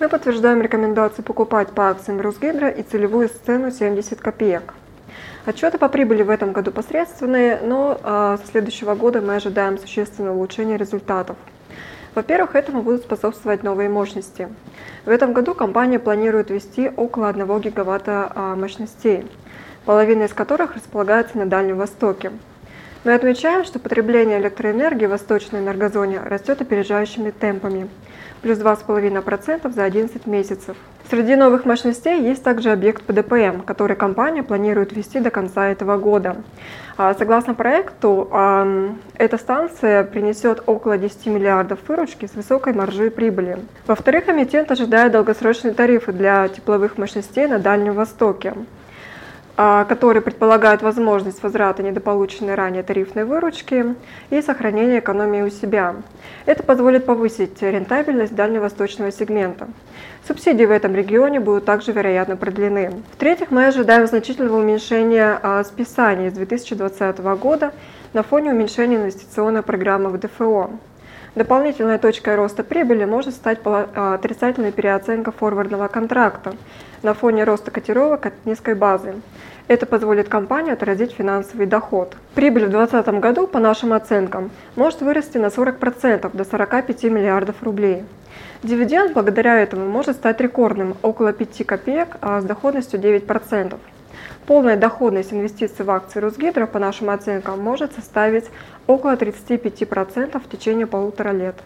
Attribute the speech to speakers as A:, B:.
A: Мы подтверждаем рекомендацию покупать по акциям Росгидро и целевую цену 70 копеек. Отчеты по прибыли в этом году посредственные, но э, с следующего года мы ожидаем существенного улучшения результатов. Во-первых, этому будут способствовать новые мощности. В этом году компания планирует ввести около 1 гигаватта э, мощностей, половина из которых располагается на Дальнем Востоке. Мы отмечаем, что потребление электроэнергии в восточной энергозоне растет опережающими темпами – плюс 2,5% за 11 месяцев. Среди новых мощностей есть также объект ПДПМ, который компания планирует ввести до конца этого года. А, согласно проекту, эта станция принесет около 10 миллиардов выручки с высокой маржой прибыли. Во-вторых, эмитент ожидает долгосрочные тарифы для тепловых мощностей на Дальнем Востоке. А, которые предполагают возможность возврата недополученной ранее тарифной выручки и сохранения экономии у себя. Это позволит повысить рентабельность дальневосточного сегмента. Субсидии в этом регионе будут также, вероятно, продлены. В-третьих, мы ожидаем значительного уменьшения а, списаний с 2020 года на фоне уменьшения инвестиционной программы в ДФО. Дополнительной точкой роста прибыли может стать а, отрицательная переоценка форвардного контракта на фоне роста котировок от низкой базы. Это позволит компании отразить финансовый доход. Прибыль в 2020 году, по нашим оценкам, может вырасти на 40% до 45 миллиардов рублей. Дивиденд благодаря этому может стать рекордным – около 5 копеек, а с доходностью 9%. Полная доходность инвестиций в акции Росгидро, по нашим оценкам, может составить около 35% в течение полутора лет.